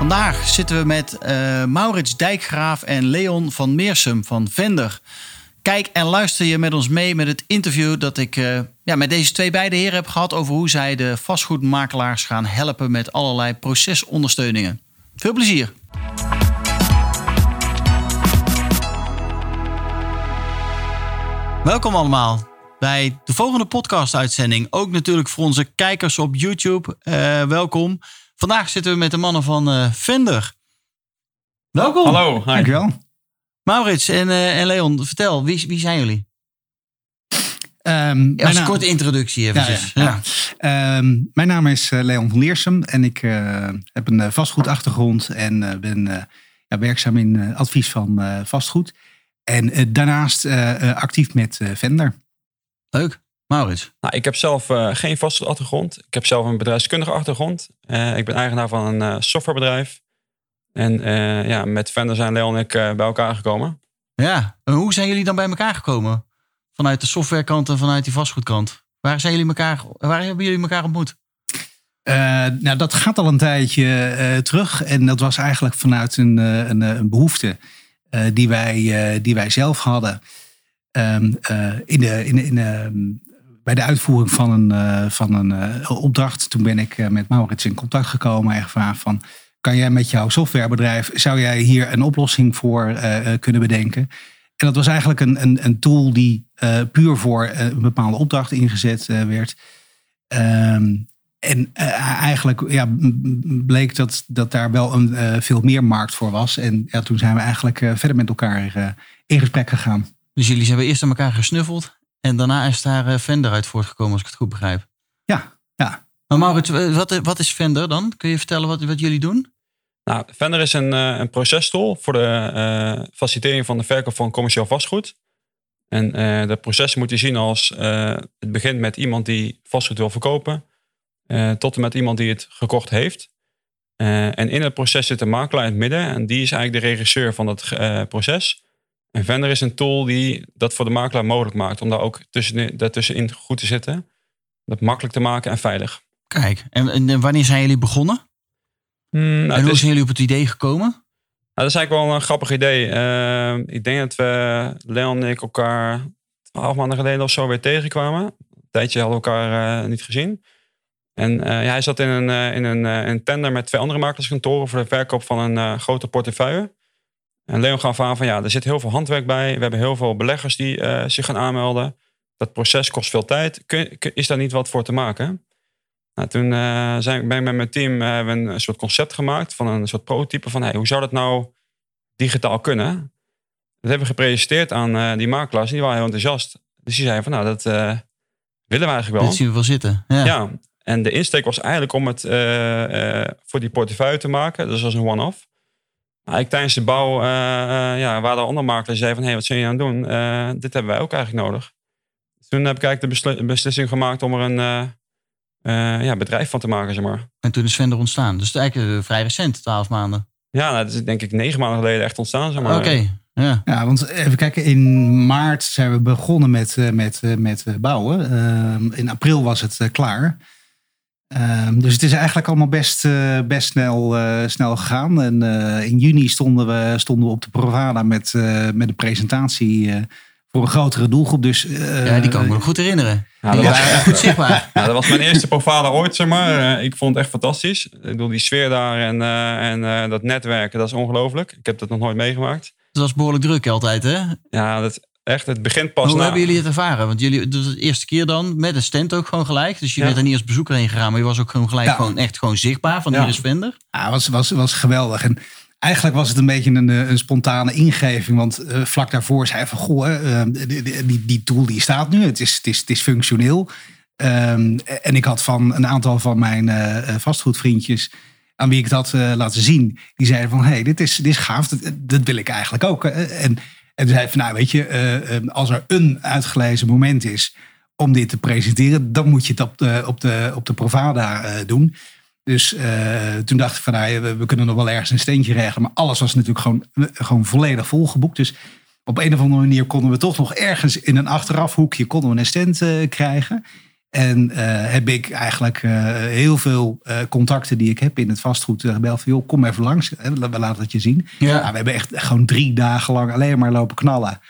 Vandaag zitten we met uh, Maurits Dijkgraaf en Leon van Meersum van Vender. Kijk en luister je met ons mee met het interview dat ik uh, ja, met deze twee beide heren heb gehad over hoe zij de vastgoedmakelaars gaan helpen met allerlei procesondersteuningen. Veel plezier! Welkom allemaal bij de volgende podcast-uitzending. Ook natuurlijk voor onze kijkers op YouTube. Uh, welkom. Vandaag zitten we met de mannen van uh, Vender. Welkom. Hallo. Hi. Dankjewel. Maurits en, uh, en Leon, vertel, wie, wie zijn jullie? Um, ja, als een korte introductie even. Ja, ja, ja. Um, mijn naam is uh, Leon van Leersum en ik uh, heb een vastgoedachtergrond en ben werkzaam in advies van vastgoed. En daarnaast actief met Vender. Leuk. Maurits? Nou, ik heb zelf uh, geen vastgoedachtergrond. Ik heb zelf een bedrijfskundige achtergrond. Uh, ik ben eigenaar van een uh, softwarebedrijf. En ja, met Vender zijn Leon en ik bij elkaar gekomen. Ja, en hoe zijn jullie dan bij elkaar gekomen? Vanuit de softwarekant en vanuit die vastgoedkant. Waar, zijn jullie elkaar, waar hebben jullie elkaar ontmoet? nou, dat gaat al een tijdje terug. En dat was eigenlijk vanuit een, een, een behoefte die, wij, die wij zelf hadden. Um, in de, in, in, bij de uitvoering van een, uh, van een uh, opdracht, toen ben ik uh, met Maurits in contact gekomen en gevraagd van, kan jij met jouw softwarebedrijf, zou jij hier een oplossing voor kunnen bedenken? En dat was eigenlijk een, een, een tool die puur voor een bepaalde opdracht ingezet werd. Um, en eigenlijk ja, bleek dat, dat daar wel een, veel meer markt voor was. En ja, toen zijn we eigenlijk verder met elkaar in gesprek gegaan. Dus jullie hebben eerst aan elkaar gesnuffeld en daarna is daar uh, Vender uit voortgekomen, als ik het goed begrijp. Ja, ja. Maar Maurits, wat, wat is Vender dan? Kun je vertellen wat, wat jullie doen? Nou, Vender is een, uh, een processtool voor de uh, facilitering van de verkoop van commercieel vastgoed. En uh, dat proces moet je zien als het begint met iemand die vastgoed wil verkopen, tot en met iemand die het gekocht heeft. en in het proces zit een makelaar in het midden en die is eigenlijk de regisseur van dat proces. En Vendor is een tool die dat voor de makelaar mogelijk maakt. Om daar ook tussen, daartussenin goed te zitten. Dat makkelijk te maken en veilig. Kijk, en, en wanneer zijn jullie begonnen? Hmm, nou, en hoe zijn jullie op het idee gekomen? Nou, dat is eigenlijk wel een grappig idee. Uh, ik denk dat we, Leon en ik, elkaar twaalf maanden geleden of zo weer tegenkwamen. Een tijdje hadden we elkaar uh, niet gezien. En uh, ja, hij zat in een, in een, een tender met twee andere makelaarskantoren voor de verkoop van een grote portefeuille. En Leon gaf aan van ja, er zit heel veel handwerk bij. We hebben heel veel beleggers die uh, zich gaan aanmelden. Dat proces kost veel tijd. Kun, is daar niet wat voor te maken? Nou, toen uh, zijn, ben ik met mijn team uh, hebben een soort concept gemaakt van een soort prototype van hey, hoe zou dat nou digitaal kunnen? Dat hebben we gepresenteerd aan die makelaars die waren heel enthousiast. Dus die zeiden van nou, dat willen we eigenlijk wel. Dat zien we wel zitten. Ja. ja. En de insteek was eigenlijk om het voor die portefeuille te maken. Dus als een one-off. Nou, ik tijdens de bouw uh, uh, ja, waren er andere makelaars die zeiden van... hé, hey, wat zijn je aan het doen? Uh, dit hebben wij ook eigenlijk nodig. Toen heb ik eigenlijk de beslissing gemaakt om er een ja, bedrijf van te maken, zeg maar. En toen is Vender ontstaan. Dus het is eigenlijk vrij recent, twaalf maanden. Ja, nou, dat is denk ik negen maanden geleden echt ontstaan, zeg maar. Oké, ja. ja. want even kijken, in maart zijn we begonnen met, met, met bouwen. Ehm, in april was het klaar. Um, dus het is eigenlijk allemaal best, uh, best snel, uh, snel gegaan. En uh, in juni stonden we, stonden we op de Provada met, met een presentatie voor een grotere doelgroep. Dus, ja, die kan ik me nog goed herinneren. Ja, dat was echt goed zichtbaar. Ja, dat was mijn eerste Provada ooit, zeg maar. ik vond het echt fantastisch. Ik bedoel, die sfeer daar en, en dat netwerken, dat is ongelooflijk. Ik heb dat nog nooit meegemaakt. Het was behoorlijk druk altijd, hè? Ja, dat, Echt, het begint pas Hoe hebben jullie het ervaren? Want jullie, de eerste keer dan met een stand ook gewoon gelijk. Dus je ja. bent er niet als bezoeker heen gegaan, maar je was ook gewoon gelijk gewoon echt gewoon zichtbaar van ja. hier is Vender. Ja, was, was, was geweldig. En eigenlijk was het een beetje een, een spontane ingeving. Want uh, vlak daarvoor zei van, goh, uh, die, die, die, tool die staat nu. Het is, het is, het is functioneel. Um, en ik had van een aantal van mijn uh, vastgoedvriendjes aan wie ik dat uh, laten zien, die zeiden van, hé, hey, dit, is, dit is gaaf, dat, dat wil ik eigenlijk ook. En, en zei van, nou weet je, als er een uitgelezen moment is om dit te presenteren, dan moet je het op de, op de, op de Provada doen. Dus uh, toen dacht ik van nou, we, kunnen nog wel ergens een steentje regelen. Maar alles was natuurlijk gewoon, gewoon volledig volgeboekt. Dus op een of andere manier konden we toch nog ergens in een achterafhoekje konden we een stand krijgen. En uh, heb ik eigenlijk heel veel contacten die ik heb in het vastgoed gebeld van joh, kom even langs. We laten het je zien. Ja. Nou, we hebben echt gewoon drie dagen lang alleen maar lopen knallen.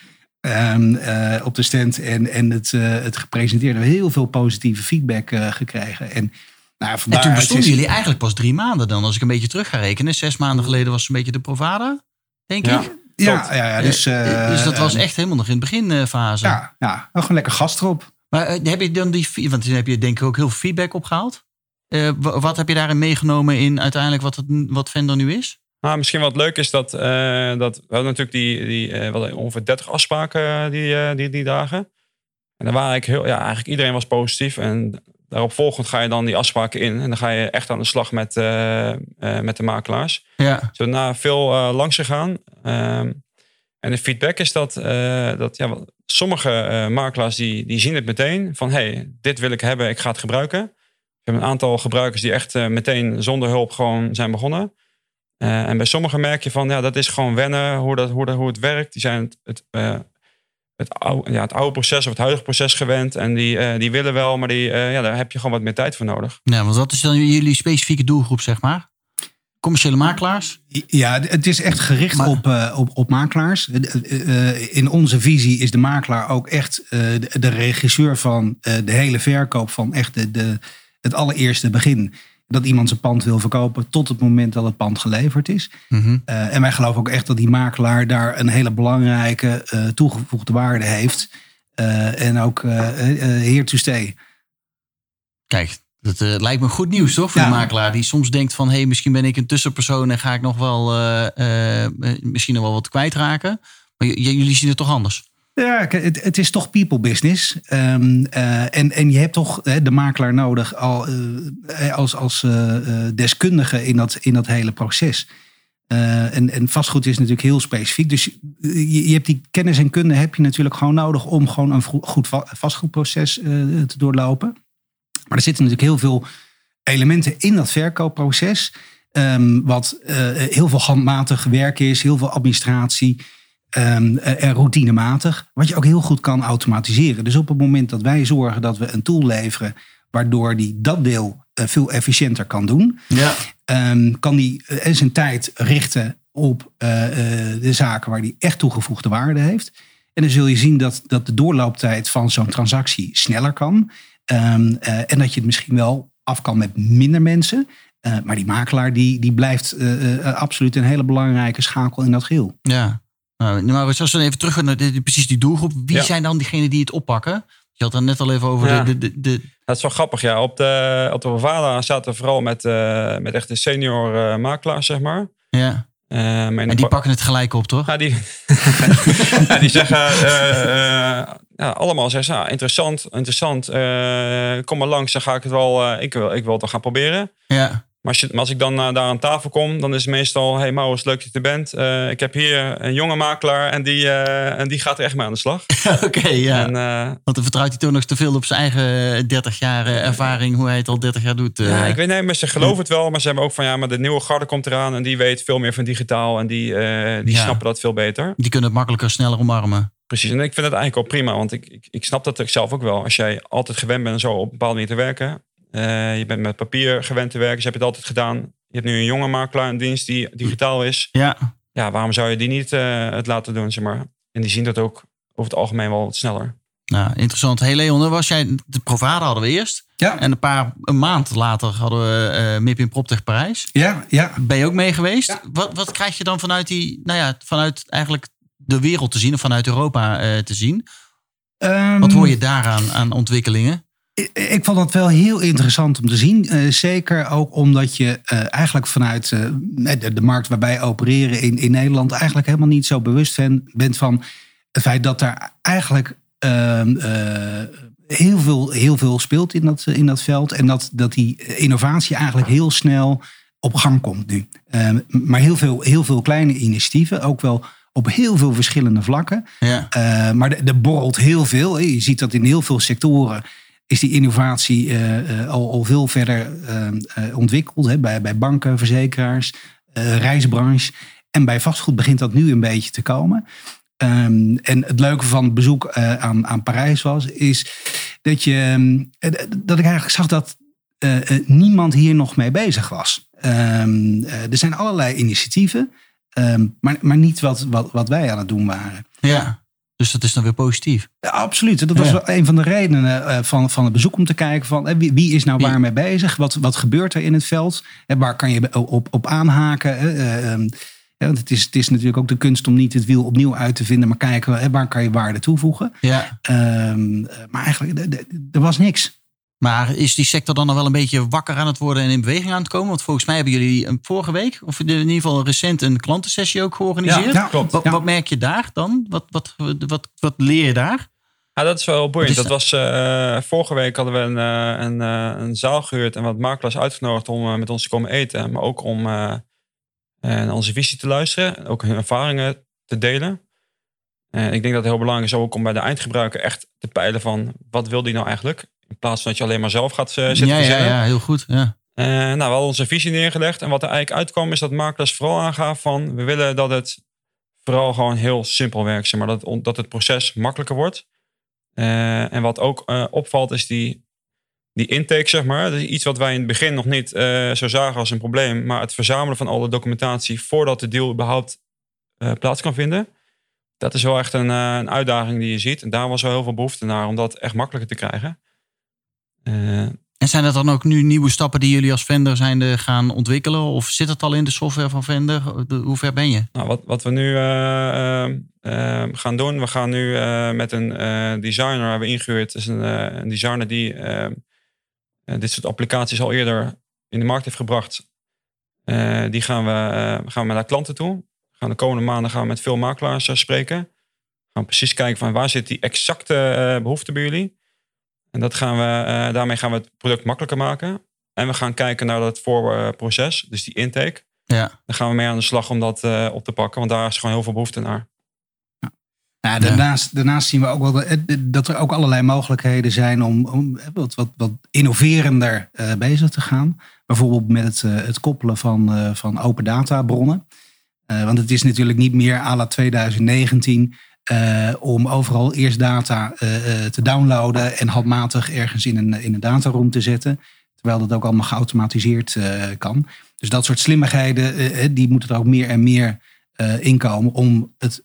Um, op de stand en, en het, het gepresenteerd. We heel veel positieve feedback gekregen. En nou, en toen bestonden jullie eigenlijk pas drie maanden dan, als ik een beetje terug ga rekenen. Zes maanden geleden was het een beetje de Provada, denk ja. ik. Ja, ja, ja, dus, dus dat was echt helemaal nog in het beginfase. Ja, ja, nog een lekker gast erop. Maar uh, heb je dan die, want dan heb je denk ik ook heel veel feedback opgehaald. Uh, wat heb je daarin meegenomen in uiteindelijk wat, het, wat Vendor nu is? Nou, misschien wat leuk is dat, dat we hadden natuurlijk die, die ongeveer 30 afspraken die, die, die dagen. En dan waren ik heel, ja, eigenlijk iedereen was positief. En daarop volgend ga je dan die afspraken in. En dan ga je echt aan de slag met, met de makelaars. Ja. Zo na veel langs gegaan. Ehm, en de feedback is dat, dat ja, sommige makelaars die, die zien het meteen. Van hey, dit wil ik hebben, ik ga het gebruiken. We hebben een aantal gebruikers die echt meteen zonder hulp gewoon zijn begonnen. en bij sommigen merk je van, ja, dat is gewoon wennen hoe, dat, hoe, dat, hoe het werkt. Die zijn het, het het oude, ja, het oude proces of het huidige proces gewend. En die, die willen wel, maar die, ja, daar heb je gewoon wat meer tijd voor nodig. Ja, want wat is dan jullie specifieke doelgroep, zeg maar? Commerciële makelaars? Ja, het is echt gericht op, uh, op, op makelaars. in onze visie is de makelaar ook echt de, de, regisseur van de hele verkoop van echt de, de, het allereerste begin dat iemand zijn pand wil verkopen tot het moment dat het pand geleverd is. Mhm. Eh, en wij geloven ook echt dat die makelaar daar een hele belangrijke toegevoegde waarde heeft. En ook here to stay. Kijk, dat lijkt me goed nieuws toch voor de makelaar die soms denkt van hé, hey, misschien ben ik een tussenpersoon en ga ik nog wel misschien nog wel wat kwijtraken. Maar jullie zien het toch anders? Ja, het, het, is toch people business. Um, uh, en, en je hebt toch de makelaar nodig al, als, als deskundige in dat, in dat hele proces. en, en vastgoed is natuurlijk heel specifiek. Dus je, je, hebt die kennis en kunde heb je natuurlijk gewoon nodig om gewoon een goed vastgoedproces te doorlopen. Maar er zitten natuurlijk heel veel elementen in dat verkoopproces. Um, wat heel veel handmatig werk is, heel veel administratie. Um, en routinematig, wat je ook heel goed kan automatiseren. Dus op het moment dat wij zorgen dat we een tool leveren waardoor die dat deel uh, veel efficiënter kan doen, ja. um, kan die uh, zijn tijd richten op uh, de zaken waar die echt toegevoegde waarde heeft. En dan zul je zien dat, dat de doorlooptijd van zo'n transactie sneller kan. Um, en dat je het misschien wel af kan met minder mensen. maar die makelaar die, die blijft absoluut een hele belangrijke schakel in dat geheel. Ja, nou, maar als we even terug naar de, precies die doelgroep. Wie zijn dan diegenen die het oppakken? Je had het net al even over de, de, de, Dat is wel grappig, ja. Op de, op de Bavada zaten we vooral met, uh, met echt de senior uh, makelaars, zeg maar. Ja. Uh, en die pakken het gelijk op, toch? Ja, die, ja, die zeggen ja, allemaal zeggen, ah, interessant, interessant. kom maar langs, dan ga ik het wel, ik, wil, ik wil het wel gaan proberen. Ja. Maar als, je, als ik dan uh, daar aan tafel kom, dan is het meestal: Hey Maurits, leuk dat je er bent. Uh, ik heb hier een jonge makelaar en die, uh, en die gaat er echt mee aan de slag. Oké, ja. En, Want dan vertrouwt hij toch nog te veel op zijn eigen 30 jaar ervaring, hoe hij het al 30 jaar doet. Ja, ik weet niet, maar ze geloven het wel. Maar ze hebben ook van ja, maar de nieuwe garde komt eraan en die weet veel meer van digitaal en die, die snappen dat veel beter. Die kunnen het makkelijker, sneller omarmen. Precies, en ik vind het eigenlijk al prima, want ik, ik, ik snap dat ik zelf ook wel. Als jij altijd gewend bent zo op een bepaalde manier te werken, uh, je bent met papier gewend te werken, dus je hebt het altijd gedaan. Je hebt nu een jonge makelaar in dienst die digitaal is. Ja. Ja, waarom zou je die niet uh, het laten doen, zeg maar? En die zien dat ook over het algemeen wel wat sneller. Nou, interessant. Hey Leon, was jij, de Provada hadden we eerst. Ja. En een paar, een maand later hadden we uh, MIP in Proptech Parijs. Ja, ja. Ben je ook mee geweest? Ja. Wat, wat krijg je dan vanuit die, nou ja, vanuit eigenlijk de wereld te zien of vanuit Europa uh, te zien? Um, wat hoor je daaraan aan ontwikkelingen? Ik vond dat wel heel interessant om te zien. Uh, zeker ook omdat je uh, eigenlijk vanuit de, de, markt waarbij opereren in, in Nederland eigenlijk helemaal niet zo bewust bent van het feit dat daar eigenlijk ehm, heel, veel, heel veel speelt in dat, in dat veld. En dat, dat die innovatie eigenlijk heel snel op gang komt nu. Ehm, maar heel veel, heel veel kleine initiatieven, ook wel op heel veel verschillende vlakken. Ja. Uh, maar er borrelt heel veel. Je ziet dat in heel veel sectoren is die innovatie uh, al, al veel verder uh, ontwikkeld. Hè? Bij, bij banken, verzekeraars, reisbranche. En bij vastgoed begint dat nu een beetje te komen. Um, en het leuke van het bezoek aan, aan Parijs was, is dat, je, um, dat ik eigenlijk zag dat niemand hier nog mee bezig was. Um, er zijn allerlei initiatieven. Um, maar, maar niet wat, wat, wat wij aan het doen waren. Ja, dus dat is dan weer positief. Ja, absoluut. Dat was ja. wel een van de redenen uh, van, van het bezoek om te kijken van uh, wie, wie, is nou waar mee bezig? Wat, wat gebeurt er in het veld? En waar kan je op, op aanhaken? Want het is, het is natuurlijk ook de kunst om niet het wiel opnieuw uit te vinden, maar kijken waar kan je waarde toevoegen. Ja. Um, maar eigenlijk, er was niks. Maar is die sector dan nog wel een beetje wakker aan het worden en in beweging aan het komen? Want volgens mij hebben jullie een vorige week, of in ieder geval recent, een klantensessie ook georganiseerd. Ja, klopt. Wat, ja. wat, merk je daar dan? Wat, wat, wat, wat leer je daar? Ja, dat is wel boeiend. Dat was, uh, vorige week hadden we een, uh, een, uh, een, zaal gehuurd en wat makelaars uitgenodigd om met ons te komen eten. Maar ook om naar onze visie te luisteren. Ook hun ervaringen te delen. En ik denk dat het heel belangrijk is ook om bij de eindgebruiker echt te peilen van wat wil die nou eigenlijk? In plaats van dat je alleen maar zelf gaat uh, zitten ja, ja, ja, heel goed. Ja. Uh, nou, we hadden onze visie neergelegd. En wat er eigenlijk uitkwam is dat makelaars vooral aangaf van... we willen dat het vooral gewoon heel simpel werkt. Zeg maar, dat, dat het proces makkelijker wordt. Uh, en wat ook opvalt is die, die intake, zeg maar. Dat is iets wat wij in het begin nog niet zo zagen als een probleem. Maar het verzamelen van alle documentatie... voordat de deal überhaupt plaats kan vinden... Dat is wel echt een, een uitdaging die je ziet. En daar was wel heel veel behoefte naar om dat echt makkelijker te krijgen. Uh, en zijn dat dan ook nu nieuwe stappen die jullie als vendor zijn gaan ontwikkelen? Of zit het al in de software van vendor? Hoe ver ben je? Nou, wat, wat we nu uh, uh, gaan doen, we gaan nu met een designer hebben ingehuurd. Is een, een designer die dit soort applicaties al eerder in de markt heeft gebracht. die gaan we, gaan we naar klanten toe. Gaan de komende maanden gaan we met veel makelaars spreken. Gaan precies kijken van waar zit die exacte behoefte bij jullie. En dat gaan we, uh, daarmee gaan we het product makkelijker maken. En we gaan kijken naar dat voorproces, dus die intake. Ja. Dan gaan we mee aan de slag om dat uh, op te pakken, want daar is gewoon heel veel behoefte naar. Ja. Ja, daarnaast, zien we ook wel dat, dat er ook allerlei mogelijkheden zijn om, om wat, wat, wat innoverender uh, bezig te gaan. Bijvoorbeeld met het, het koppelen van, van open data bronnen. want het is natuurlijk niet meer à la 2019 uh, om overal eerst data uh, te downloaden en handmatig ergens in een, in een dataroom te zetten. Terwijl dat ook allemaal geautomatiseerd kan. Dus dat soort slimmigheden, die moeten er ook meer en meer inkomen om het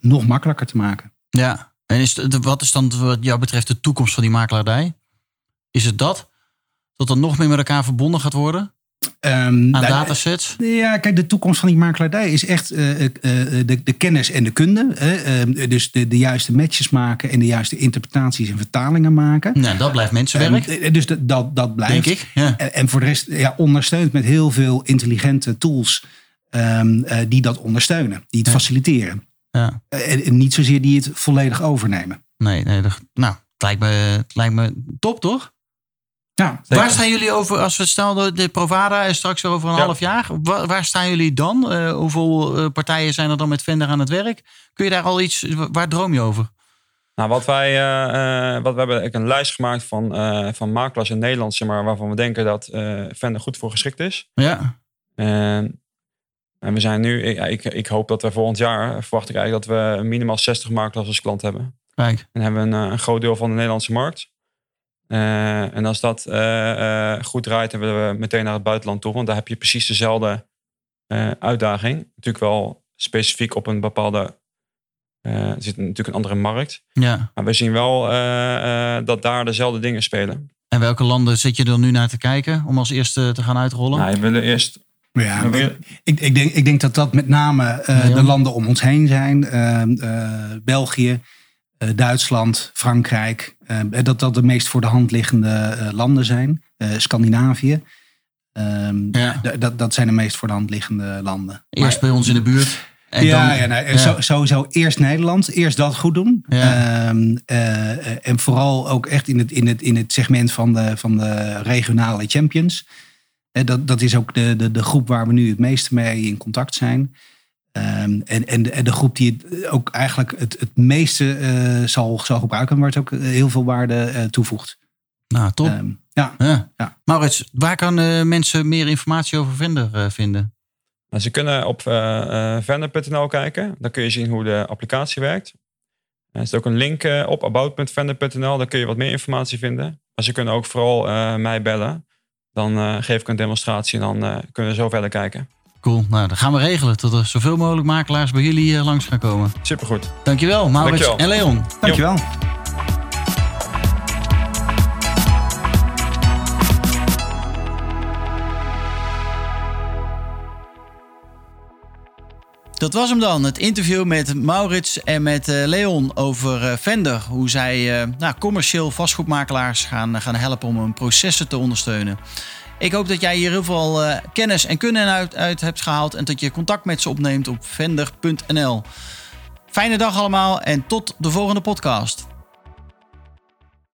nog makkelijker te maken. Ja, en is wat is dan wat jou betreft de toekomst van die makelaardij? Is het dat? Dat er nog meer met elkaar verbonden gaat worden? Um, Aan datasets? Ja, kijk, de toekomst van die makelaardij is echt uh, uh, de, de, kennis en de kunde. Uh, dus de, de, juiste matches maken en de juiste interpretaties en vertalingen maken. Nou, dat blijft mensenwerk. Um, dus dat, dat, dat blijft. Denk ik, ja. En, voor de rest ja, ondersteund met heel veel intelligente tools um, die dat ondersteunen. Die het Ja. faciliteren. Ja. En, en niet zozeer die het volledig overnemen. Nee, nee dat, nou, het lijkt, me, het lijkt me top, toch? Ja, Waar staan jullie over, als we stel de Provada is straks over een Ja. half jaar. Waar, waar staan jullie dan? Eh, hoeveel eh, partijen zijn er dan met Vendor aan het werk? Kun je daar al iets, waar droom je over? Nou, wat wij, eh, wat we hebben een lijst gemaakt van, eh, van makelaars in Nederland, zeg maar, waarvan we denken dat Vendor goed voor geschikt is. Ja, En, en we zijn nu, ik, ik, ik hoop dat we volgend jaar, verwacht ik eigenlijk dat we minimaal 60 makelaars als klant hebben. kijk. En hebben we een, een groot deel van de Nederlandse markt. Eh, en als dat eh, eh, goed draait, dan willen we meteen naar het buitenland toe. Want daar heb je precies dezelfde eh, uitdaging. Natuurlijk wel specifiek op een bepaalde... eh, er zit natuurlijk een andere markt. Ja. Maar we zien wel eh, eh, dat daar dezelfde dingen spelen. En welke landen zit je er nu naar te kijken om als eerste te gaan uitrollen? Nou, we willen eerst... Ja, ik, ik, denk, ik denk dat dat met name eh, de landen om ons heen zijn. Eh, eh, België, Duitsland, Frankrijk. eh, dat dat de meest voor de hand liggende eh, landen zijn. Eh, Scandinavië. Ehm, Ja. dat, dat zijn de meest voor de hand liggende landen. Eerst bij ons in de buurt. En ja, dan, ja. Zo, sowieso eerst Nederland. Eerst dat goed doen. Ja. Ehm, eh, eh, en vooral ook echt in het, in het, in het segment van de, van de regionale champions. dat, dat is ook de, de, de groep waar we nu het meeste mee in contact zijn. Ehm, en, en, de, en de groep die het ook eigenlijk het, het meeste uh, zal, zal gebruiken, waar het ook heel veel waarde uh, toevoegt. Nou, top. Um, ja. Ja. ja. Maurits, waar kan uh, mensen meer informatie over Vender vinden? Nou, ze kunnen op vendor.nl kijken. Dan kun je zien hoe de applicatie werkt. Er zit ook een link op about.vendor.nl. Daar kun je wat meer informatie vinden. Maar ze kunnen ook vooral mij bellen. Dan geef ik een demonstratie en dan kunnen we zo verder kijken. Cool, nou dan gaan we regelen tot er zoveel mogelijk makelaars bij jullie uh, langs gaan komen. Supergoed. Dankjewel, Maurits Dankjewel. en Leon. Dankjewel. Dat was hem dan, het interview met Maurits en met uh, Leon over Vender. Hoe zij nou, commercieel vastgoedmakelaars gaan, gaan helpen om hun processen te ondersteunen. Ik hoop dat jij hier heel veel uh, kennis en kunnen uit, uit hebt gehaald. En dat je contact met ze opneemt op vender.nl. Fijne dag allemaal en tot de volgende podcast.